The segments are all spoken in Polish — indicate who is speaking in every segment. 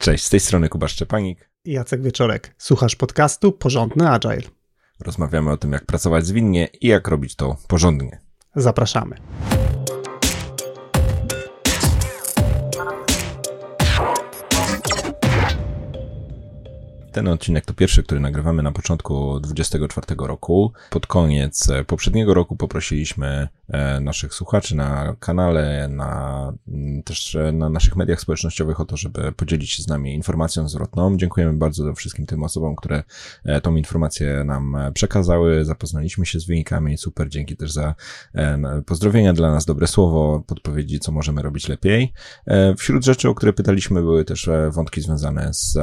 Speaker 1: Cześć, z tej strony Kuba Szczepanik.
Speaker 2: I Jacek Wieczorek. Słuchasz podcastu Porządny Agile.
Speaker 1: Rozmawiamy o tym, jak pracować zwinnie i jak robić to porządnie.
Speaker 2: Zapraszamy.
Speaker 1: Ten odcinek to pierwszy, który nagrywamy na początku 2024 roku. Pod koniec e, poprzedniego roku poprosiliśmy e, naszych słuchaczy na kanale, na, też e, na naszych mediach społecznościowych o to, żeby podzielić się z nami informacją zwrotną. Dziękujemy bardzo wszystkim tym osobom, które tą informację nam przekazały. Zapoznaliśmy się z wynikami. Super, dzięki też za pozdrowienia dla nas, dobre słowo, podpowiedzi, co możemy robić lepiej. Wśród rzeczy, o które pytaliśmy, były też wątki związane z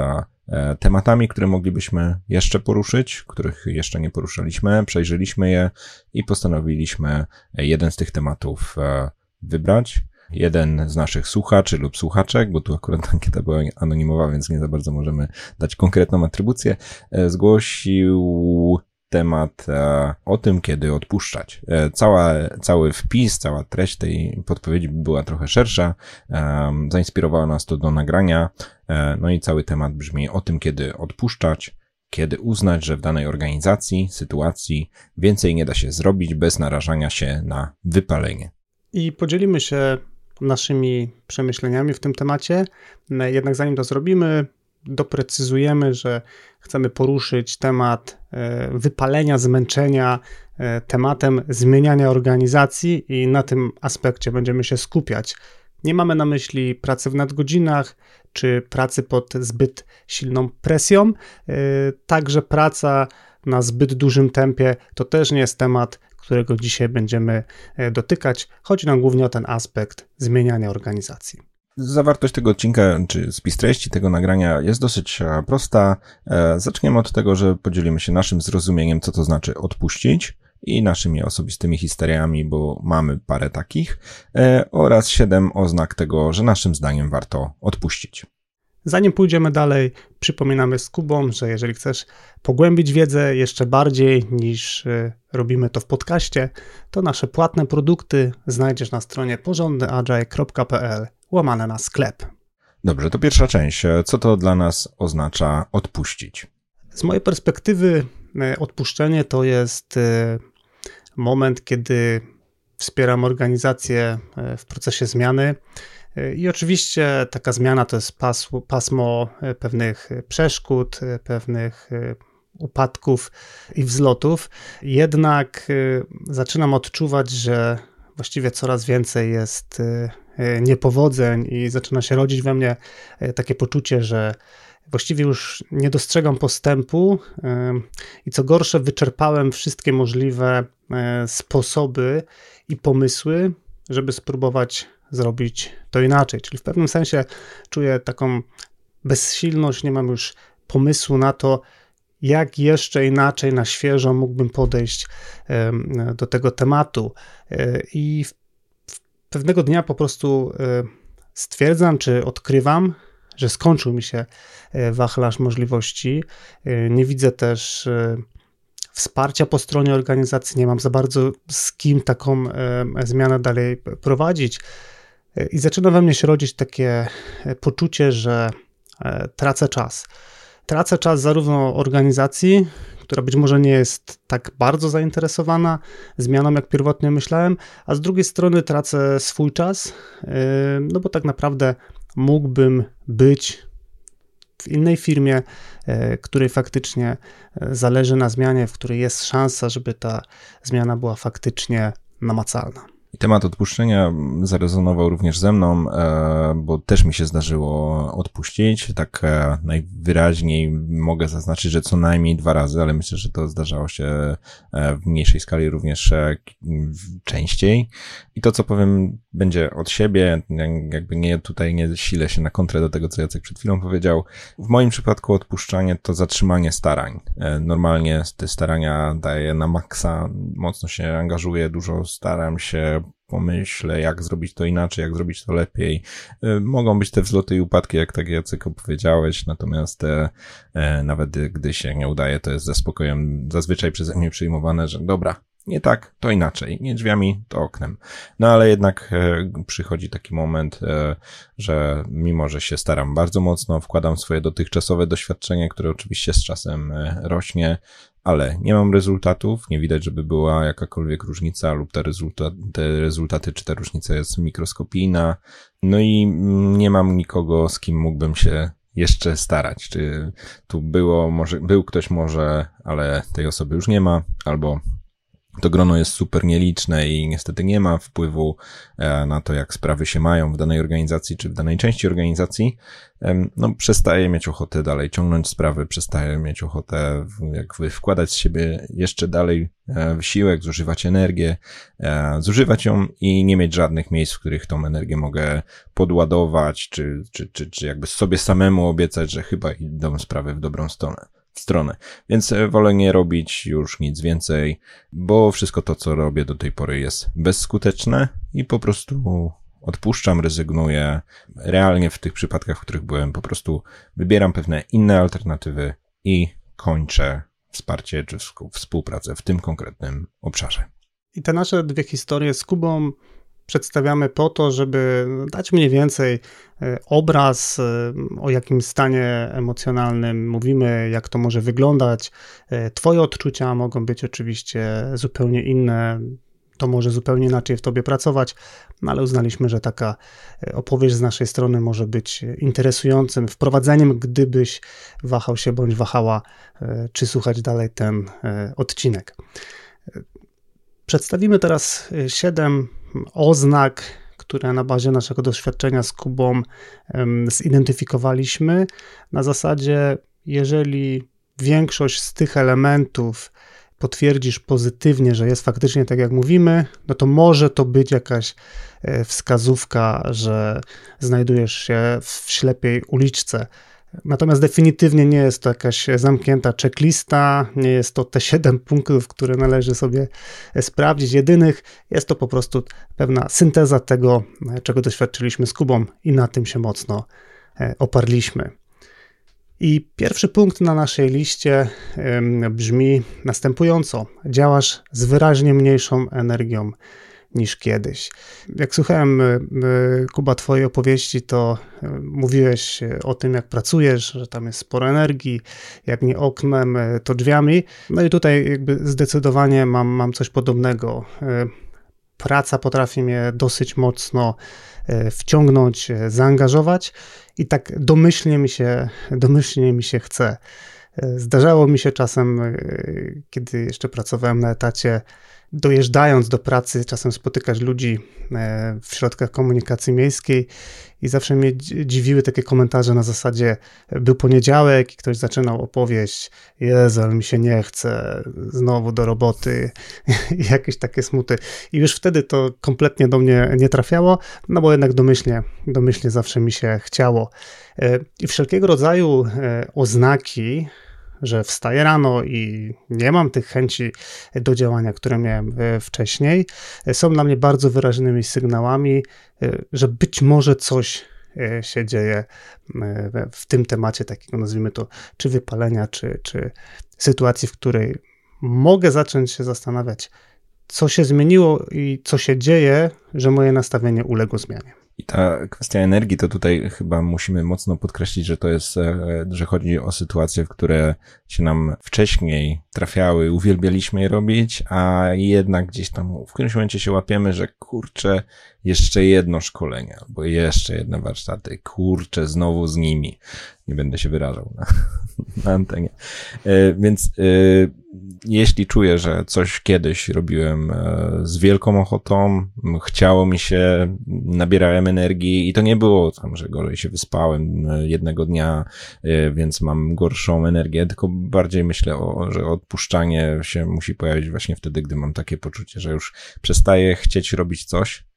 Speaker 1: tematami, które moglibyśmy jeszcze poruszyć, których jeszcze nie poruszaliśmy, przejrzeliśmy je i postanowiliśmy jeden z tych tematów e, wybrać. Jeden z naszych słuchaczy lub słuchaczek, bo tu akurat ankieta była anonimowa, więc nie za bardzo możemy dać konkretną atrybucję, e, zgłosił temat e, o tym, kiedy odpuszczać. E, cała, cały wpis, cała treść tej podpowiedzi była trochę szersza, e, zainspirowała nas to do nagrania, no i cały temat brzmi o tym, kiedy odpuszczać, kiedy uznać, że w danej organizacji, sytuacji więcej nie da się zrobić bez narażania się na wypalenie.
Speaker 2: I podzielimy się naszymi przemyśleniami w tym temacie. Jednak zanim to zrobimy, doprecyzujemy, że chcemy poruszyć temat e, wypalenia, zmęczenia, e, tematem zmieniania organizacji i na tym aspekcie będziemy się skupiać. Nie mamy na myśli pracy w nadgodzinach czy pracy pod zbyt silną presją. E, także praca na zbyt dużym tempie to też nie jest temat, którego dzisiaj będziemy dotykać. Chodzi nam głównie o ten aspekt zmieniania organizacji.
Speaker 1: Zawartość tego odcinka, czy spis treści tego nagrania jest dosyć e, prosta. E, zaczniemy od tego, że podzielimy się naszym zrozumieniem, co to znaczy odpuścić i naszymi osobistymi historiami, bo mamy parę takich, e, oraz siedem oznak tego, że naszym zdaniem warto odpuścić.
Speaker 2: Zanim pójdziemy dalej, przypominamy z Kubą, że jeżeli chcesz pogłębić wiedzę jeszcze bardziej niż robimy to w podcaście, to nasze płatne produkty znajdziesz na stronie porządnyagile.pl łamane na sklep.
Speaker 1: Dobrze, to pierwsza część. Co to dla nas oznacza odpuścić?
Speaker 2: Z mojej perspektywy e, odpuszczenie to jest e, moment, kiedy wspieram organizację e, w procesie zmiany. I oczywiście taka zmiana to jest pasmo, pasmo pewnych przeszkód, pewnych upadków i wzlotów. Jednak zaczynam odczuwać, że właściwie coraz więcej jest niepowodzeń i zaczyna się rodzić we mnie e, takie poczucie, że właściwie już nie dostrzegam postępu e, i co gorsze, wyczerpałem wszystkie możliwe sposoby i pomysły, żeby spróbować zrobić to inaczej. Czyli w pewnym sensie czuję taką bezsilność, nie mam już pomysłu na to, jak jeszcze inaczej na świeżo mógłbym podejść do tego tematu. I w pewnego dnia po prostu e, stwierdzam, czy odkrywam, że skończył mi się e, wachlarz możliwości. E, nie widzę też wsparcia po stronie organizacji, nie mam za bardzo z kim taką zmianę dalej prowadzić. I zaczyna we mnie się rodzić takie poczucie, że tracę czas. Tracę czas zarówno organizacji, która być może nie jest tak bardzo zainteresowana zmianą, jak pierwotnie myślałem, a z drugiej strony tracę swój czas, yy, no bo tak naprawdę mógłbym być w innej firmie, yy, której faktycznie yy, zależy na zmianie, w której jest szansa, żeby ta zmiana była faktycznie namacalna.
Speaker 1: Temat odpuszczenia zarezonował również ze mną, e, bo też mi się zdarzyło odpuścić. Tak e, najwyraźniej mogę zaznaczyć, że co najmniej dwa razy, ale myślę, że to zdarzało się e, w mniejszej skali również częściej. I to, co powiem, będzie od siebie, jakby nie tutaj nie silę się na kontrę do tego, co Jacek przed chwilą powiedział. W moim przypadku odpuszczanie to zatrzymanie starań. Normalnie te starania daję na maksa, mocno się angażuję, dużo staram się pomyślę, jak zrobić to inaczej, jak zrobić to lepiej. Y, mogą być te wzloty i upadki, jak tak Jacek opowiedziałeś, natomiast e, e, nawet gdy się nie udaje, to jest ze spokojem zazwyczaj przeze mnie przyjmowane, że dobra, nie tak, to inaczej. Nie drzwiami, to oknem. No ale jednak e, przychodzi taki moment, e, że mimo, że się staram bardzo mocno, wkładam swoje dotychczasowe doświadczenie, które oczywiście z czasem e, rośnie, ale nie mam rezultatów, nie widać, żeby była jakakolwiek różnica lub te, te rezultaty, czy ta różnica jest mikroskopijna. No i nie mam nikogo, z kim mógłbym się jeszcze starać. Czy tu było, może, był ktoś może, ale tej osoby już nie ma, albo to grono jest super nieliczne i niestety nie ma wpływu e, na to, jak sprawy się mają w danej organizacji czy w danej części organizacji, no przestaje mieć ochotę dalej ciągnąć sprawy, przestaje mieć ochotę jakby wkładać z siebie jeszcze dalej e, wysiłek, zużywać energię, e, zużywać ją i nie mieć żadnych miejsc, w których tą energię mogę podładować, czy, czy, czy, czy jakby sobie samemu obiecać, że chyba idą sprawy w dobrą stronę stronę. Więc e, wolę nie robić już nic więcej, bo wszystko to, co robię do tej pory jest bezskuteczne i po prostu odpuszczam, rezygnuję. Realnie w tych przypadkach, w których byłem, po prostu wybieram pewne inne alternatywy i kończę wsparcie czy współpracę w tym konkretnym obszarze.
Speaker 2: I te nasze dwie historie z Kubą przedstawiamy po to, żeby dać mniej więcej e, obraz, e, o jakim stanie emocjonalnym mówimy, jak to może wyglądać. E, twoje odczucia mogą być oczywiście zupełnie inne, to może zupełnie inaczej w tobie pracować, no ale uznaliśmy, że taka opowieść z naszej strony może być interesującym wprowadzeniem, gdybyś wahał się bądź wahała, czy słuchać dalej ten odcinek. Przedstawimy teraz siedem oznak, które na bazie naszego doświadczenia z Kubą zidentyfikowaliśmy. Na zasadzie, jeżeli większość z tych elementów potwierdzisz pozytywnie, że jest faktycznie tak jak mówimy, no to może to być jakaś e, wskazówka, że znajdujesz się w ślepej uliczce. Natomiast definitywnie nie jest to jakaś zamknięta checklista, nie jest to te 7 punktów, które należy sobie sprawdzić, jedynych. Jest to po prostu pewna synteza tego, czego doświadczyliśmy z Kubą i na tym się mocno e, oparliśmy. I pierwszy punkt na naszej liście brzmi następująco: działasz z wyraźnie mniejszą energią niż kiedyś. Jak słuchałem, e, e, Kuba, Twojej opowieści, to e, mówiłeś o tym, jak pracujesz, że tam jest sporo energii, jak nie oknem, to drzwiami. No i tutaj jakby zdecydowanie mam, mam coś podobnego. Praca potrafi mnie dosyć mocno wciągnąć, zaangażować i tak domyślnie mi się, domyślnie mi się chce. Zdarzało mi się czasem, kiedy jeszcze pracowałem na etacie, dojeżdżając do pracy, czasem spotykać ludzi e, w środkach komunikacji miejskiej i zawsze mnie dziwiły takie komentarze na zasadzie był poniedziałek i ktoś zaczynał opowieść Jezu, mi się nie chce, znowu do roboty i jakieś takie smuty. I już wtedy to kompletnie do mnie nie trafiało, no bo jednak domyślnie, domyślnie zawsze mi się chciało. E, I wszelkiego rodzaju e, oznaki, że wstaję rano i nie mam tych chęci do działania, które miałem e, wcześniej, e, są dla mnie bardzo wyraźnymi sygnałami, e, że być może coś się dzieje w tym temacie takiego, nazwijmy to, czy wypalenia, czy, czy sytuacji, w której mogę zacząć się zastanawiać, co się zmieniło i co się dzieje, że moje nastawienie uległo zmianie.
Speaker 1: I ta kwestia energii, to tutaj chyba musimy mocno podkreślić, że to jest, e, że chodzi o sytuacje, w które się nam wcześniej trafiały, uwielbialiśmy je robić, a jednak gdzieś tam w którymś momencie się łapiemy, że kurczę, jeszcze jedno szkolenie, albo jeszcze jedne warsztaty, kurczę, znowu z nimi. Nie będę się wyrażał na, na antenie. E, więc e, jeśli czuję, że coś kiedyś robiłem e, z wielką ochotą, chciało mi się, nabierałem energii i to nie było tam, że gorzej się wyspałem jednego dnia, więc mam gorszą energię, tylko bardziej myślę o, że odpuszczanie się musi pojawić właśnie wtedy, gdy mam takie poczucie, że już przestaję chcieć robić coś,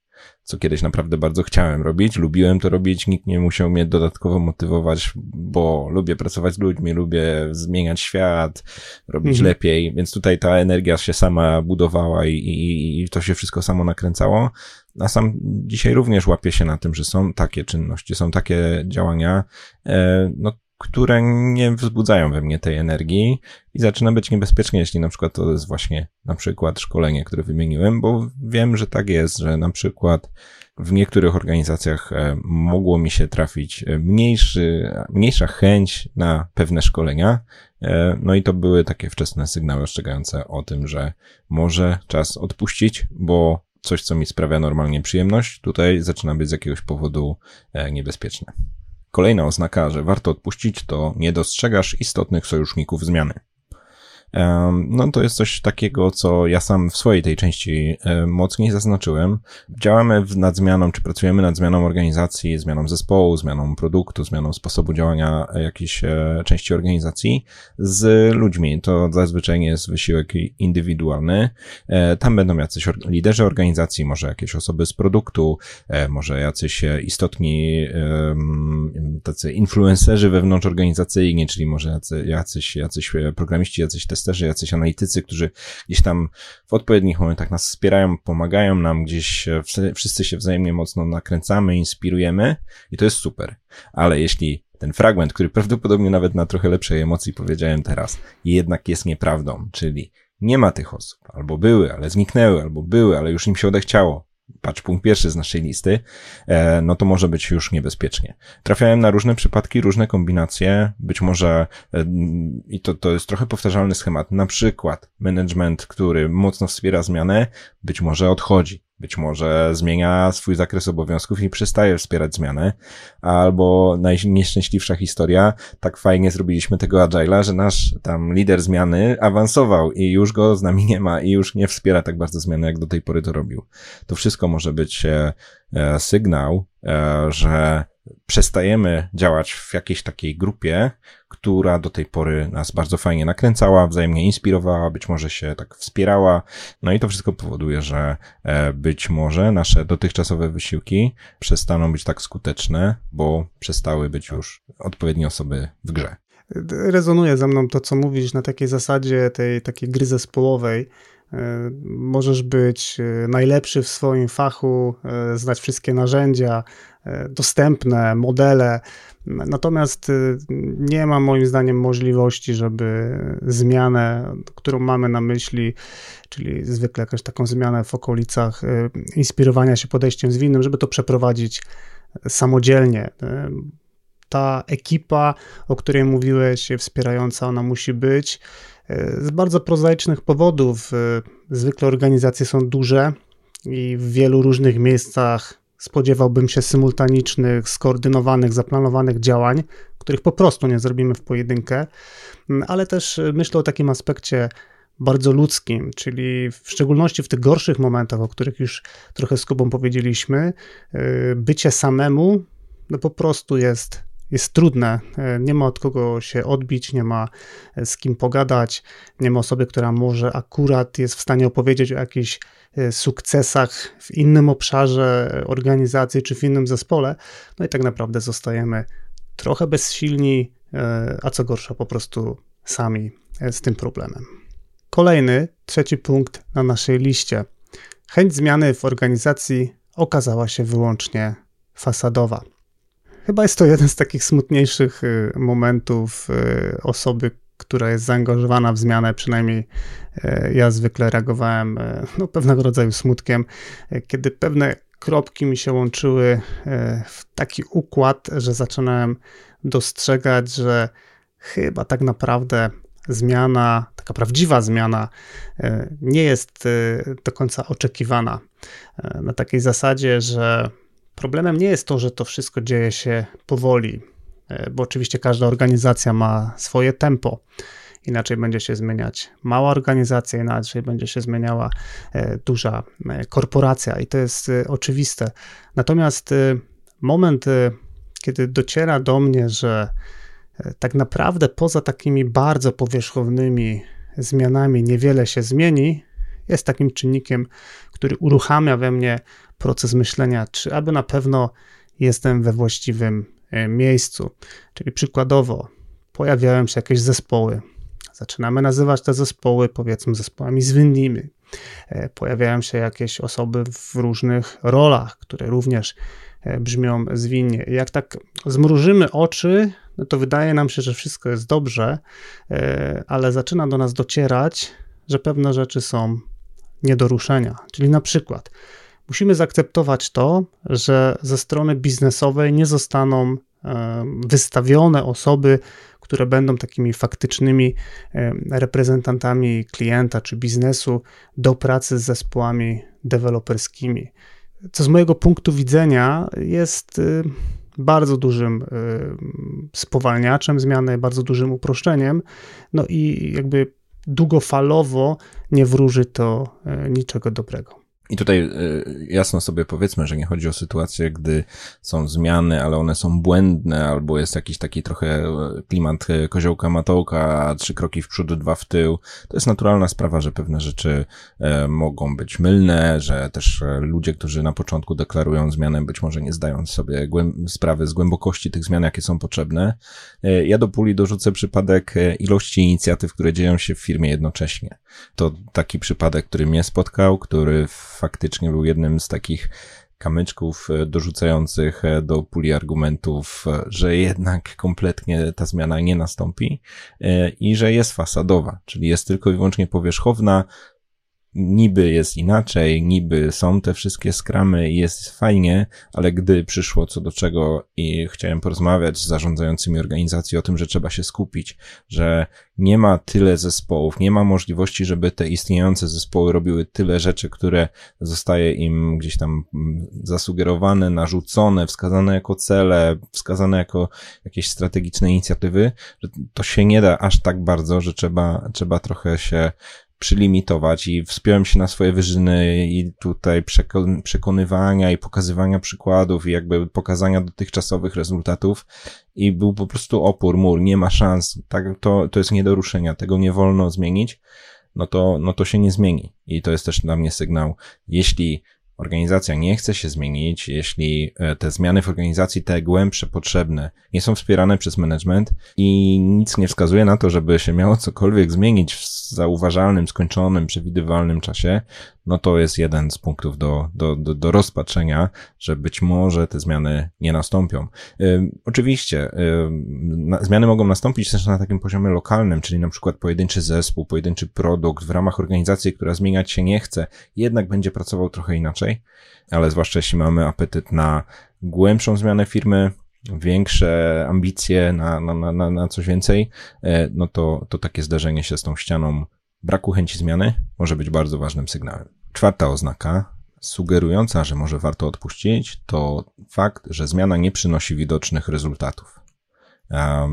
Speaker 1: co kiedyś naprawdę bardzo chciałem robić, lubiłem to robić, nikt nie musiał mnie dodatkowo motywować, bo lubię pracować z ludźmi, lubię zmieniać świat, robić mhm. lepiej, więc tutaj ta energia się sama budowała i, i, i to się wszystko samo nakręcało. A sam dzisiaj również łapię się na tym, że są takie czynności, są takie działania, e, no które nie wzbudzają we mnie tej energii i zaczyna być niebezpiecznie, jeśli na przykład to jest właśnie na przykład szkolenie, które wymieniłem, bo wiem, że tak jest, że na przykład w niektórych organizacjach e, mogło mi się trafić e, mniejszy, mniejsza chęć na pewne szkolenia. E, no i to były takie wczesne sygnały ostrzegające o tym, że może czas odpuścić, bo coś, co mi sprawia normalnie przyjemność, tutaj zaczyna być z jakiegoś powodu niebezpieczne. Kolejna oznaka, że warto odpuścić, to nie dostrzegasz istotnych sojuszników zmiany. No to jest coś takiego, co ja sam w swojej tej części mocniej zaznaczyłem. Działamy nad zmianą, czy pracujemy nad zmianą organizacji, zmianą zespołu, zmianą produktu, zmianą sposobu działania jakiejś e, części organizacji z ludźmi. To zazwyczaj jest wysiłek indywidualny. E, tam będą jacyś liderzy organizacji, może jakieś osoby z produktu, e, może jacyś istotni tacy influencerzy wewnątrzorganizacyjni, czyli może jacyś, jacyś, programiści, jacyś testerzy, testerzy, jacyś analitycy, którzy gdzieś tam w odpowiednich momentach nas wspierają, pomagają nam, gdzieś wszyscy się wzajemnie mocno nakręcamy, inspirujemy i to jest super. Ale jeśli ten fragment, który prawdopodobnie nawet na trochę lepszej emocji powiedziałem teraz, jednak jest nieprawdą, czyli nie ma tych osób, albo były, ale zniknęły, albo były, ale już im się odechciało, patrz punkt pierwszy z naszej listy, e, no to może być już niebezpiecznie. Trafiałem na różne przypadki, różne kombinacje, być może, e, i to, to jest trochę powtarzalny schemat, na przykład management, który mocno wspiera zmianę, być może odchodzi. Być może zmienia swój zakres obowiązków i przestaje wspierać zmianę, albo najnieszczęśliwsza historia, tak fajnie zrobiliśmy tego agile'a, że nasz tam lider zmiany awansował i już go z nami nie ma i już nie wspiera tak bardzo zmiany, jak do tej pory to robił. To wszystko może być e sygnał, e, że przestajemy działać w jakiejś takiej grupie, która do tej pory nas bardzo fajnie nakręcała, wzajemnie inspirowała, być może się tak wspierała. No i to wszystko powoduje, że e, być może nasze dotychczasowe wysiłki przestaną być tak skuteczne, bo przestały być już odpowiednie osoby w grze.
Speaker 2: Rezonuje ze mną to, co mówisz na takiej zasadzie tej takiej gry zespołowej, E, możesz być e, najlepszy w swoim fachu, e, znać wszystkie narzędzia, dostępne modele, natomiast nie ma moim zdaniem możliwości, żeby zmianę, którą mamy na myśli, czyli zwykle jakąś taką zmianę w okolicach inspirowania się podejściem zwinnym, żeby to przeprowadzić samodzielnie ta ekipa, o której mówiłeś, wspierająca, ona musi być. Z bardzo prozaicznych powodów. E, zwykle organizacje są duże i w wielu różnych miejscach spodziewałbym się symultanicznych, skoordynowanych, zaplanowanych działań, których po prostu nie zrobimy w pojedynkę, mm, ale też myślę o takim aspekcie bardzo ludzkim, czyli w szczególności w tych gorszych momentach, o których już trochę z Kubą powiedzieliśmy, e, bycie samemu no po prostu jest jest trudne. E, nie ma od kogo się odbić, nie ma e, z kim pogadać, nie ma osoby, która może akurat jest w stanie opowiedzieć o jakichś e, sukcesach w innym obszarze organizacji czy w innym zespole. No i tak naprawdę zostajemy trochę bezsilni, a co gorsza, po prostu sami z tym problemem. Kolejny, trzeci punkt na naszej liście. Chęć zmiany w organizacji okazała się wyłącznie fasadowa. Chyba jest to jeden z takich smutniejszych y, momentów y, osoby, która jest zaangażowana w zmianę, przynajmniej y, ja zwykle reagowałem no, pewnego rodzaju smutkiem, kiedy pewne kropki mi się łączyły w taki układ, że zaczynałem dostrzegać, że chyba tak naprawdę zmiana, taka prawdziwa zmiana nie jest do końca oczekiwana. Na takiej zasadzie, że Problemem nie jest to, że to wszystko dzieje się powoli, e, bo oczywiście każda organizacja ma swoje tempo. Inaczej będzie się zmieniać mała organizacja, inaczej będzie się zmieniała e, duża e, korporacja, i to jest oczywiste. Natomiast moment, kiedy dociera do mnie, że tak naprawdę poza takimi bardzo powierzchownymi zmianami niewiele się zmieni, jest takim czynnikiem, który uruchamia we mnie proces myślenia, czy aby na pewno jestem we właściwym e, miejscu. Czyli przykładowo pojawiają się jakieś zespoły. Zaczynamy nazywać te zespoły, powiedzmy, zespołami zwinnymi. E, pojawiają się jakieś osoby w różnych rolach, które również e, brzmią zwinnie. Jak tak zmrużymy oczy, no to wydaje nam się, że wszystko jest dobrze, ale zaczyna do nas docierać, że pewne rzeczy są nie do ruszenia. Czyli na przykład musimy zaakceptować to, że ze strony biznesowej nie zostaną e, wystawione osoby, które będą takimi faktycznymi e, reprezentantami klienta czy biznesu do pracy z zespołami deweloperskimi. Co z mojego punktu widzenia jest y, bardzo dużym spowalniaczem zmiany, bardzo dużym uproszczeniem, no i jakby długofalowo nie wróży to niczego dobrego.
Speaker 1: I tutaj y, jasno sobie powiedzmy, że nie chodzi o sytuację, gdy są zmiany, ale one są błędne, albo jest jakiś taki trochę e, klimat e, koziołka matołka, trzy kroki w przód, dwa w tył. To jest naturalna sprawa, że pewne rzeczy e, mogą być mylne, że też ludzie, którzy na początku deklarują zmianę, być może nie zdają sobie sprawy z głębokości tych zmian, jakie są potrzebne. Ja do puli dorzucę przypadek ilości inicjatyw, które dzieją się w firmie jednocześnie. To taki przypadek, który mnie spotkał, który faktycznie był jednym z takich kamyczków e, dorzucających e, do puli argumentów, e, że jednak kompletnie ta zmiana nie nastąpi i że jest fasadowa, czyli jest tylko i wyłącznie powierzchowna, niby jest inaczej, niby są te wszystkie skramy i jest fajnie, ale gdy przyszło co do czego i chciałem porozmawiać z zarządzającymi organizacji o tym, że trzeba się skupić, że nie ma tyle zespołów, nie ma możliwości, żeby te istniejące zespoły robiły tyle rzeczy, które zostaje im gdzieś tam zasugerowane, narzucone, wskazane jako cele, wskazane jako jakieś strategiczne inicjatywy, że to się nie da aż tak bardzo, że trzeba, trzeba trochę się przylimitować i wspiąłem się na swoje wyżyny i tutaj przekonywania i pokazywania przykładów i jakby pokazania dotychczasowych rezultatów i był po prostu opór, mur, nie ma szans, tak, to, to jest nie do ruszenia, tego nie wolno zmienić, no to, no to się nie zmieni. I to jest też dla mnie sygnał, jeśli organizacja nie chce się zmienić, jeśli e, te zmiany w organizacji, te głębsze, potrzebne, nie są wspierane przez management i nic nie wskazuje na to, żeby się miało cokolwiek zmienić w zauważalnym, skończonym, przewidywalnym czasie, no to jest jeden z punktów do, do, do, do rozpatrzenia, że być może te zmiany nie nastąpią. Oczywiście, na, zmiany mogą nastąpić też na takim poziomie lokalnym, czyli na przykład pojedynczy zespół, pojedynczy produkt w ramach organizacji, która zmieniać się nie chce, jednak będzie pracował trochę inaczej, ale zwłaszcza jeśli mamy apetyt na głębszą zmianę firmy, większe ambicje na, na, na, na coś więcej, e, no to, to takie zdarzenie się z tą ścianą braku chęci zmiany może być bardzo ważnym sygnałem. Czwarta oznaka, sugerująca, że może warto odpuścić, to fakt, że zmiana nie przynosi widocznych rezultatów.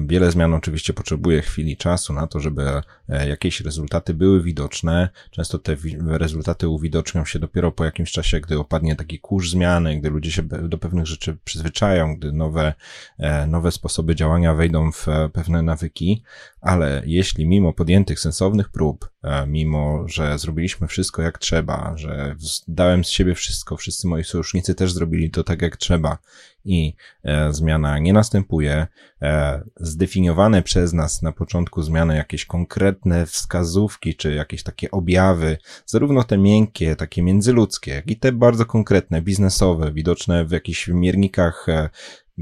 Speaker 1: Wiele zmian oczywiście potrzebuje chwili czasu na to, żeby e, jakieś rezultaty były widoczne. Często te rezultaty uwidocznią się dopiero po jakimś czasie, gdy opadnie taki kurz zmiany, gdy ludzie się do pewnych rzeczy przyzwyczają, gdy nowe, e, nowe sposoby działania wejdą w e, pewne nawyki, ale jeśli mimo podjętych sensownych prób, mimo że zrobiliśmy wszystko jak trzeba, że dałem z siebie wszystko, wszyscy moi sojusznicy też zrobili to tak jak trzeba i e, zmiana nie następuje, e, zdefiniowane przez nas na początku zmiany jakieś konkretne wskazówki, czy jakieś takie objawy, zarówno te miękkie, takie międzyludzkie, jak i te bardzo konkretne, biznesowe, widoczne w jakichś miernikach e,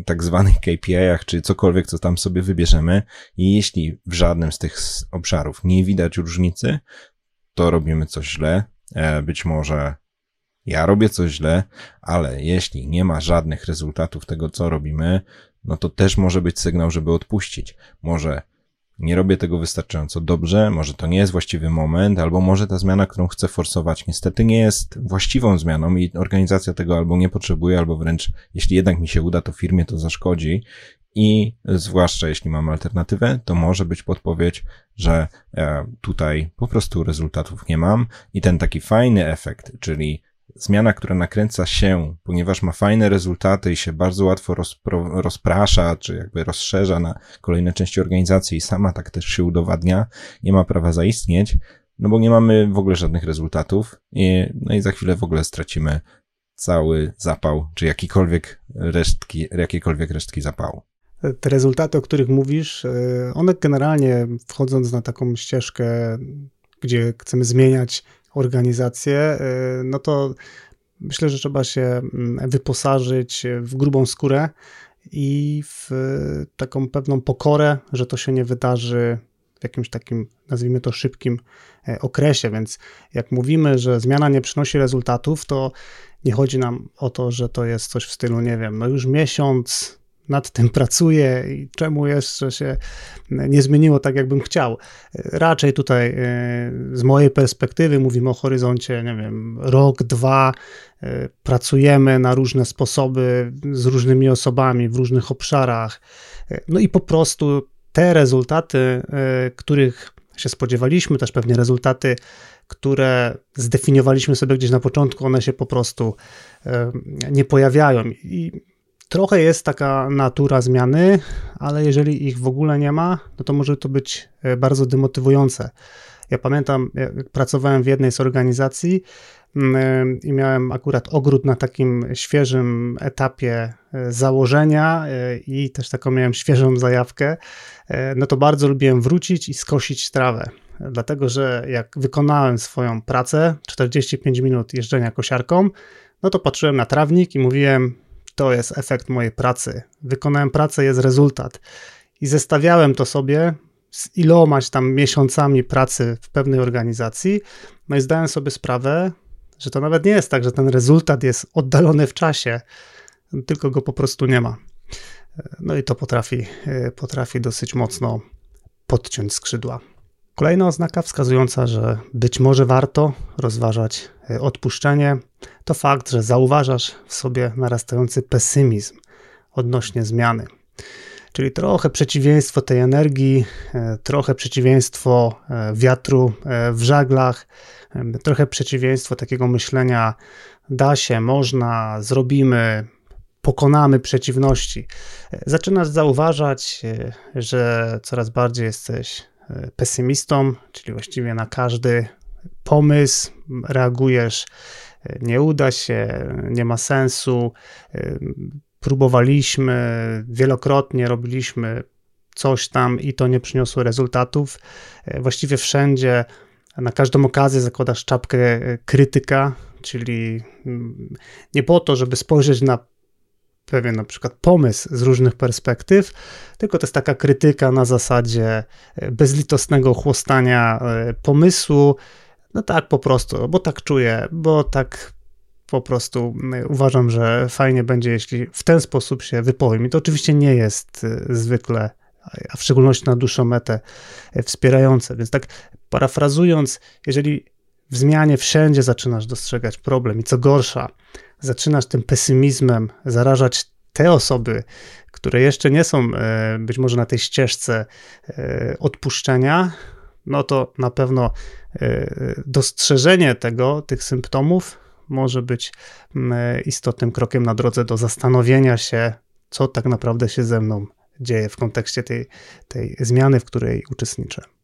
Speaker 1: tak zwanych KPI-ach, czy cokolwiek, co tam sobie wybierzemy. I jeśli w żadnym z tych obszarów nie widać różnicy, to robimy coś źle. Być może ja robię coś źle, ale jeśli nie ma żadnych rezultatów tego, co robimy, no to też może być sygnał, żeby odpuścić. Może nie robię tego wystarczająco dobrze, może to nie jest właściwy moment, albo może ta zmiana, którą chcę forsować, niestety nie jest właściwą zmianą i organizacja tego albo nie potrzebuje, albo wręcz jeśli jednak mi się uda, to firmie to zaszkodzi. I zwłaszcza jeśli mam alternatywę, to może być podpowiedź, że e, tutaj po prostu rezultatów nie mam i ten taki fajny efekt, czyli zmiana, która nakręca się, ponieważ ma fajne rezultaty i się bardzo łatwo rozpro, rozprasza, czy jakby rozszerza na kolejne części organizacji i sama tak też się udowadnia, nie ma prawa zaistnieć, no bo nie mamy w ogóle żadnych rezultatów i, no i za chwilę w ogóle stracimy cały zapał, czy jakikolwiek resztki, jakiekolwiek resztki zapału.
Speaker 2: Te rezultaty, o których mówisz, e, one generalnie wchodząc na taką ścieżkę, gdzie chcemy zmieniać organizację, y, no to myślę, że trzeba się mm, wyposażyć w grubą skórę i w taką pewną pokorę, że to się nie wydarzy w jakimś takim, nazwijmy to, szybkim e, okresie. Więc jak mówimy, że zmiana nie przynosi rezultatów, to nie chodzi nam o to, że to jest coś w stylu, nie wiem, no już miesiąc nad tym pracuję i czemu jeszcze się nie zmieniło tak, jakbym chciał. Raczej tutaj e, z mojej perspektywy mówimy o horyzoncie, nie wiem, rok, dwa, e, pracujemy na różne sposoby z różnymi osobami w różnych obszarach. No i po prostu te rezultaty, e, których się spodziewaliśmy, też pewnie rezultaty, które zdefiniowaliśmy sobie gdzieś na początku, one się po prostu nie pojawiają. I trochę jest taka natura zmiany, ale jeżeli ich w ogóle nie ma, no to może to być e, bardzo demotywujące. Ja pamiętam, jak pracowałem w jednej z organizacji mm, e, i miałem akurat ogród na takim świeżym etapie e, założenia i też taką miałem świeżą zajawkę, no to bardzo lubiłem wrócić i skosić trawę. Dlatego, że jak wykonałem swoją pracę, 45 minut jeżdżenia kosiarką, no to patrzyłem na trawnik i mówiłem, to jest efekt mojej pracy. Wykonałem pracę, jest rezultat. I zestawiałem to sobie z ilomaś tam miesiącami pracy w pewnej organizacji, no i zdałem sobie sprawę, że to nawet nie jest tak, że ten rezultat jest oddalony w czasie, tylko go po prostu nie ma. No i to potrafi, potrafi dosyć mocno podciąć skrzydła. Kolejna oznaka wskazująca, że być może warto rozważać e, odpuszczenie, to fakt, że zauważasz w sobie narastający pesymizm odnośnie zmiany. Czyli trochę przeciwieństwo tej energii, e, trochę przeciwieństwo e, wiatru w żaglach, trochę przeciwieństwo takiego myślenia: da się, można, zrobimy, pokonamy przeciwności. Zaczynasz zauważać, że coraz bardziej jesteś pesymistą, czyli właściwie na każdy pomysł reagujesz, nie uda się, nie ma sensu. Próbowaliśmy wielokrotnie, robiliśmy coś tam i to nie przyniosło rezultatów. Właściwie wszędzie, na każdą okazję zakładasz czapkę krytyka, czyli nie po to, żeby spojrzeć na pewien na przykład pomysł z różnych perspektyw, tylko to jest taka krytyka na zasadzie e, bezlitosnego chłostania e, pomysłu. No tak po prostu, bo tak czuję, bo tak po prostu uważam, że fajnie będzie, jeśli w ten sposób się wypowiem. I to oczywiście nie jest e, zwykle, a w szczególności na dłuższą metę, wspierające. Więc tak parafrazując, jeżeli w zmianie wszędzie zaczynasz dostrzegać problem i co gorsza, zaczynasz tym pesymizmem zarażać te osoby, które jeszcze nie są e, być może na tej ścieżce e, odpuszczenia, no to na pewno e, dostrzeżenie tego, tych symptomów może być istotnym krokiem na drodze do zastanowienia się, co tak naprawdę się ze mną dzieje w kontekście tej, tej zmiany, w której uczestniczę.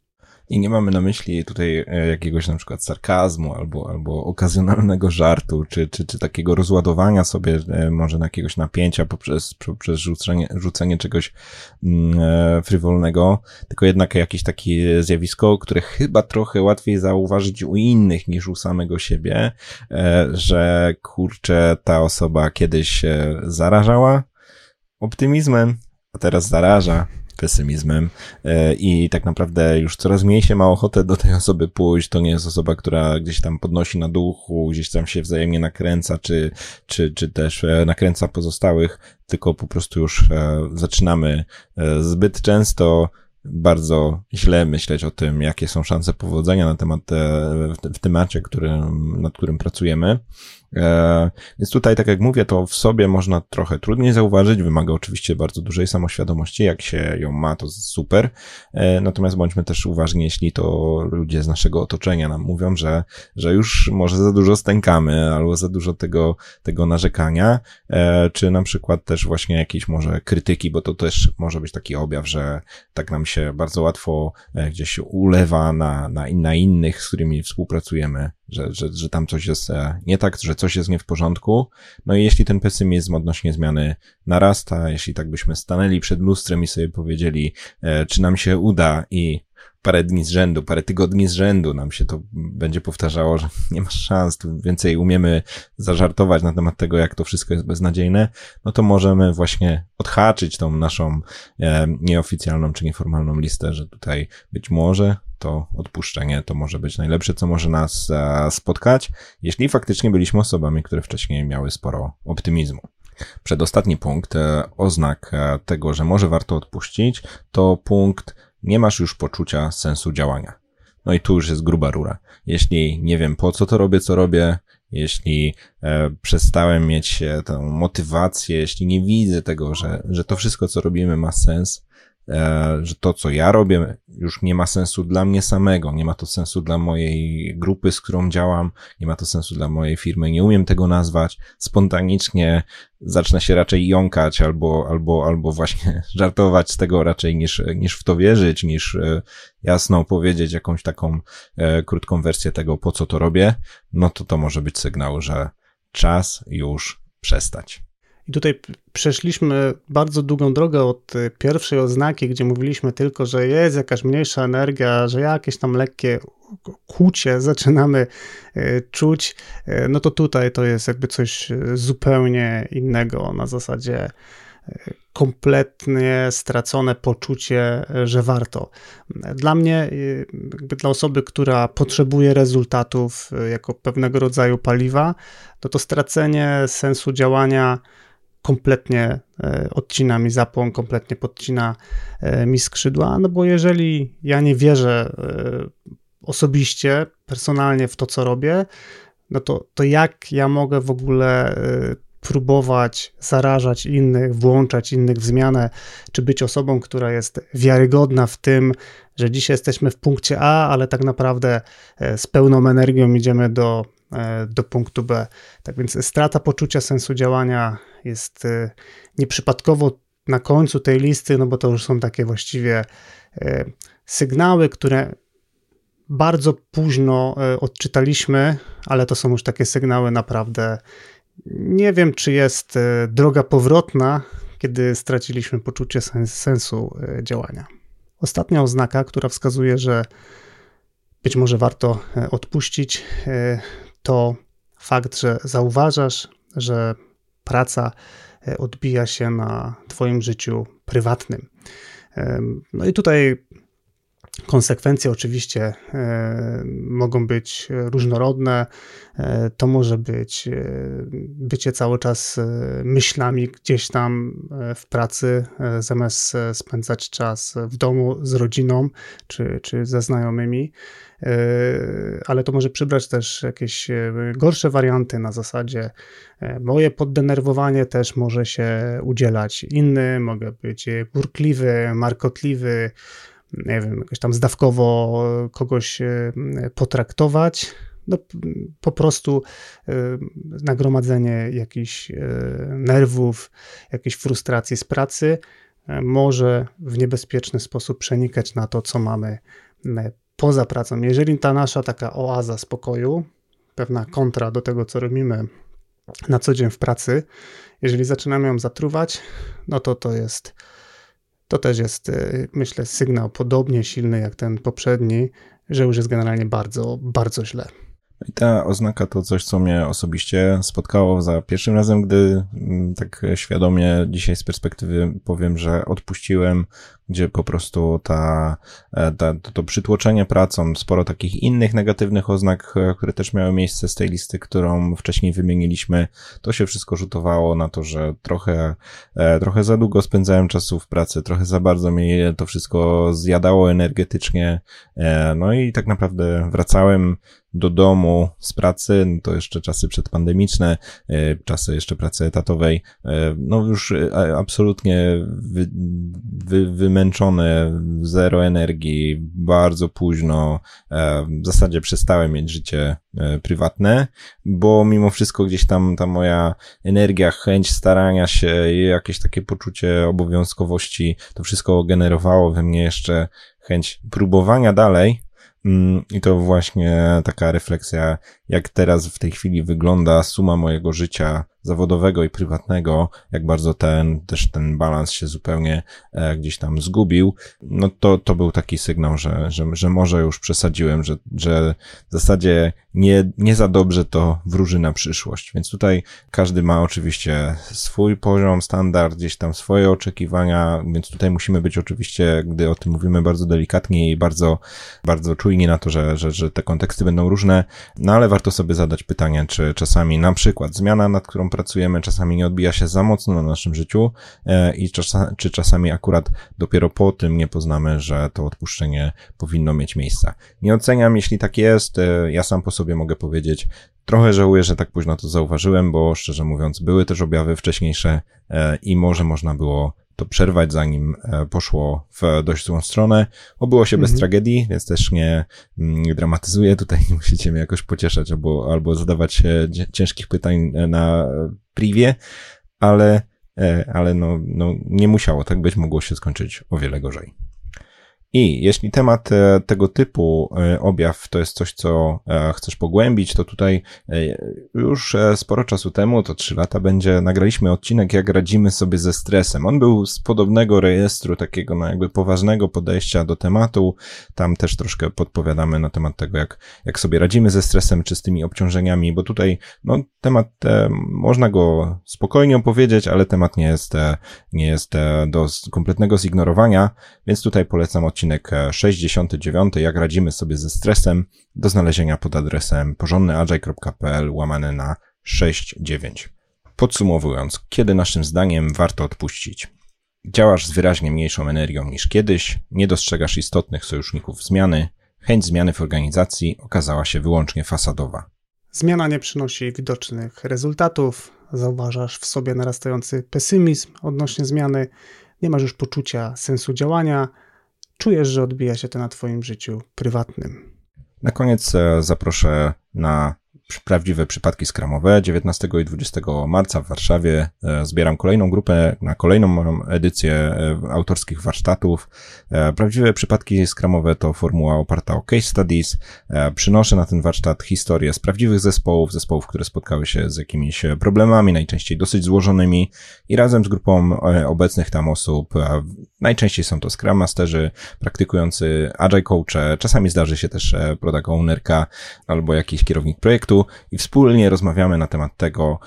Speaker 1: I nie mamy na myśli tutaj e, jakiegoś na przykład sarkazmu albo, albo okazjonalnego żartu, czy, czy, czy takiego rozładowania sobie e, może na jakiegoś napięcia poprzez, poprzez rzucenie, rzucenie czegoś mm, e, frywolnego, tylko jednak jakieś takie zjawisko, które chyba trochę łatwiej zauważyć u innych niż u samego siebie, że kurczę, ta osoba kiedyś zarażała optymizmem, a teraz zaraża pesymizmem e, i tak naprawdę już coraz mniej się ma ochotę do tej osoby pójść. To nie jest osoba, która gdzieś tam podnosi na duchu, gdzieś tam się wzajemnie nakręca, czy, czy, czy też e, nakręca pozostałych, tylko po prostu już e, zaczynamy zbyt często bardzo źle myśleć o tym, jakie są szanse powodzenia na temat, w, w temacie, którym, nad którym pracujemy. E, więc tutaj, tak jak mówię, to w sobie można trochę trudniej zauważyć, wymaga oczywiście bardzo dużej samoświadomości, jak się ją ma, to super, e, natomiast bądźmy też uważni, jeśli to ludzie z naszego otoczenia nam mówią, że, że już może za dużo stękamy, albo za dużo tego, tego narzekania, e, czy na przykład też właśnie jakieś może krytyki, bo to też może być taki objaw, że tak nam się bardzo łatwo gdzieś ulewa na, na, na innych, z którymi współpracujemy, że, że, że tam coś jest nie tak, że coś jest nie w porządku. No i jeśli ten pesymizm odnośnie zmiany narasta, jeśli tak byśmy stanęli przed lustrem i sobie powiedzieli, e, czy nam się uda i parę dni z rzędu, parę tygodni z rzędu nam się to będzie powtarzało, że nie masz szans, tu więcej umiemy zażartować na temat tego, jak to wszystko jest beznadziejne, no to możemy właśnie odhaczyć tą naszą e, nieoficjalną czy nieformalną listę, że tutaj być może to odpuszczenie to może być najlepsze, co może nas e, spotkać, jeśli faktycznie byliśmy osobami, które wcześniej miały sporo optymizmu. Przedostatni punkt, e, oznak e, tego, że może warto odpuścić, to punkt nie masz już poczucia sensu działania. No i tu już jest gruba rura. Jeśli nie wiem po co to robię, co robię, jeśli e, przestałem mieć e, tę motywację, jeśli nie widzę tego, że, że to wszystko, co robimy ma sens, że to, co ja robię, już nie ma sensu dla mnie samego, nie ma to sensu dla mojej grupy, z którą działam, nie ma to sensu dla mojej firmy, nie umiem tego nazwać. Spontanicznie zacznę się raczej jąkać albo, albo, albo właśnie żartować z tego raczej niż, niż w to wierzyć, niż e, jasno powiedzieć jakąś taką e, krótką wersję tego, po co to robię, no to to może być sygnał, że czas już przestać.
Speaker 2: I tutaj przeszliśmy bardzo długą drogę od y, pierwszej oznaki, gdzie mówiliśmy tylko, że jest jakaś mniejsza energia, że jakieś tam lekkie kłucie zaczynamy y, czuć, y, no to tutaj to jest jakby coś zupełnie innego na zasadzie kompletnie stracone poczucie, że warto. Dla mnie, dla osoby, która potrzebuje rezultatów jako pewnego rodzaju paliwa, to to stracenie sensu działania kompletnie e, odcina mi zapłon, kompletnie podcina e, mi skrzydła, no bo jeżeli ja nie wierzę e, osobiście, personalnie w to, co robię, no to, to jak ja mogę w ogóle próbować zarażać innych, włączać innych w zmianę, czy być osobą, która jest wiarygodna w tym, że dzisiaj jesteśmy w punkcie A, ale tak naprawdę z pełną energią idziemy do do punktu B. Tak więc strata poczucia sensu działania jest e, nieprzypadkowo na końcu tej listy, no bo to już są takie właściwie e, sygnały, które bardzo późno odczytaliśmy, ale to są już takie sygnały naprawdę. Nie wiem, czy jest droga powrotna, kiedy straciliśmy poczucie sensu działania. Ostatnia oznaka, która wskazuje, że być może warto odpuścić, to fakt, że zauważasz, że praca e, odbija się na Twoim życiu prywatnym. No i tutaj Konsekwencje oczywiście e, mogą być różnorodne. E, to może być bycie cały czas myślami gdzieś tam w pracy, zamiast spędzać czas w domu z rodziną czy, czy ze znajomymi. E, ale to może przybrać też jakieś e, gorsze warianty na zasadzie e, moje poddenerwowanie też może się udzielać inny, mogę być burkliwy, markotliwy, nie wiem, jakoś tam zdawkowo kogoś potraktować. No, po prostu nagromadzenie jakichś nerwów, jakiejś frustracji z pracy może w niebezpieczny sposób przenikać na to, co mamy poza pracą, jeżeli ta nasza taka oaza spokoju, pewna kontra do tego, co robimy na co dzień w pracy, jeżeli zaczynamy ją zatruwać, no to to jest, to też jest, y, myślę, sygnał podobnie silny jak ten poprzedni, że już jest generalnie bardzo, bardzo źle.
Speaker 1: I ta oznaka to coś, co mnie osobiście spotkało za pierwszym razem, gdy mm, tak świadomie dzisiaj z perspektywy powiem, że odpuściłem gdzie po prostu ta, e, ta, to, to przytłoczenie pracą, sporo takich innych negatywnych oznak, e, które też miały miejsce z tej listy, którą wcześniej wymieniliśmy, to się wszystko rzutowało na to, że trochę, e, trochę za długo spędzałem czasu w pracy, trochę za bardzo mnie to wszystko zjadało energetycznie, no i tak naprawdę wracałem do domu z pracy, no to jeszcze czasy przedpandemiczne, czasy jeszcze pracy etatowej, no już absolutnie wy, wy, wy zmęczony, zero energii, bardzo późno, e, w zasadzie przestałem mieć życie e, prywatne, bo mimo wszystko gdzieś tam ta moja energia, chęć starania się jakieś takie poczucie obowiązkowości, to wszystko generowało we mnie jeszcze chęć próbowania dalej, i to właśnie taka refleksja jak teraz w tej chwili wygląda suma mojego życia zawodowego i prywatnego, jak bardzo ten, też ten balans się zupełnie e, gdzieś tam zgubił, no to, to był taki sygnał, że, że, że może już przesadziłem, że, że w zasadzie nie, nie za dobrze to wróży na przyszłość. Więc tutaj każdy ma oczywiście swój poziom, standard, gdzieś tam swoje oczekiwania, więc tutaj musimy być oczywiście, gdy o tym mówimy, bardzo delikatnie i bardzo, bardzo czujni na to, że, że, że te konteksty będą różne, no ale warto sobie zadać pytanie, czy czasami na przykład zmiana, nad którą pracujemy, czasami nie odbija się za mocno na naszym życiu e, i czy czasami akurat dopiero po tym nie poznamy, że to odpuszczenie powinno mieć miejsce. Nie oceniam, jeśli tak jest, e, ja sam po sobie mogę powiedzieć, trochę żałuję, że tak późno to zauważyłem, bo szczerze mówiąc były też objawy wcześniejsze e, i może można było to przerwać, zanim poszło w dość złą stronę. Obyło się mhm. bez tragedii, więc też nie, mm, nie dramatyzuję. Tutaj nie musicie mnie jakoś pocieszać albo, albo zadawać ciężkich pytań na privie, ale, ale no, no nie musiało tak być, mogło się skończyć o wiele gorzej. I jeśli temat e, tego typu e, objaw to jest coś, co e, chcesz pogłębić, to tutaj już sporo czasu temu, to trzy lata będzie, nagraliśmy odcinek, jak radzimy sobie ze stresem. On był z podobnego rejestru, takiego no jakby poważnego podejścia do tematu. Tam też troszkę podpowiadamy na temat tego, jak, jak sobie radzimy ze stresem, czy z tymi obciążeniami, bo tutaj, no, temat, można go spokojnie opowiedzieć, ale temat nie jest, nie jest do kompletnego zignorowania, więc tutaj polecam odcinek odcinek 69, jak radzimy sobie ze stresem, do znalezienia pod adresem porządnyagile.pl łamane na 69. Podsumowując, kiedy naszym zdaniem warto odpuścić? Działasz z wyraźnie mniejszą energią niż kiedyś, nie dostrzegasz istotnych sojuszników zmiany, chęć zmiany w organizacji okazała się wyłącznie fasadowa.
Speaker 2: Zmiana nie przynosi widocznych rezultatów, zauważasz w sobie narastający pesymizm odnośnie zmiany, nie masz już poczucia sensu działania, czujesz, że odbija się to na Twoim życiu prywatnym.
Speaker 1: Na koniec e, zaproszę na prawdziwe przypadki skramowe. 19 i 20 marca w Warszawie e, zbieram kolejną grupę na kolejną edycję e, autorskich warsztatów. E, prawdziwe przypadki skramowe to formuła oparta o case studies. Przynoszę na ten warsztat historię z prawdziwych zespołów, zespołów, które spotkały się z jakimiś problemami, najczęściej dosyć złożonymi i razem z grupą obecnych tam osób, najczęściej są to Scrum Masterzy, praktykujący Agile Coache, czasami zdarzy się też product ownerka albo jakiś kierownik projektu, i wspólnie rozmawiamy na temat tego,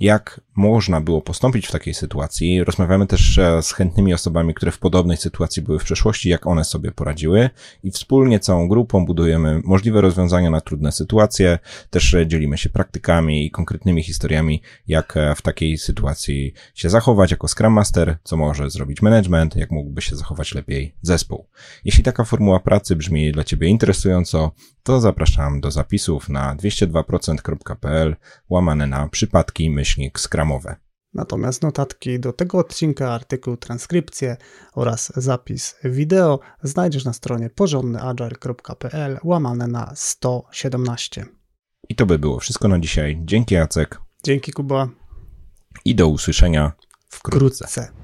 Speaker 1: jak można było postąpić w takiej sytuacji. Rozmawiamy też e, z chętnymi osobami, które w podobnej sytuacji były w przeszłości, jak one sobie poradziły i wspólnie całą grupą budujemy możliwe rozwiązania na trudne sytuacje. Też e, dzielimy się praktykami i konkretnymi historiami, jak e, w takiej sytuacji się zachować jako Scrum Master, co może zrobić management, jak mógłby się zachować lepiej zespół. Jeśli taka formuła pracy brzmi dla Ciebie interesująco, to zapraszam do zapisów na 202%.pl łamane na przypadki myślnik skramowe.
Speaker 2: Natomiast notatki do tego odcinka, artykuł, transkrypcję oraz zapis wideo znajdziesz na stronie porządnyagile.pl łamane na 117.
Speaker 1: I to by było wszystko na dzisiaj. Dzięki Jacek.
Speaker 2: Dzięki Kuba.
Speaker 1: I do usłyszenia wkrótce. wkrótce.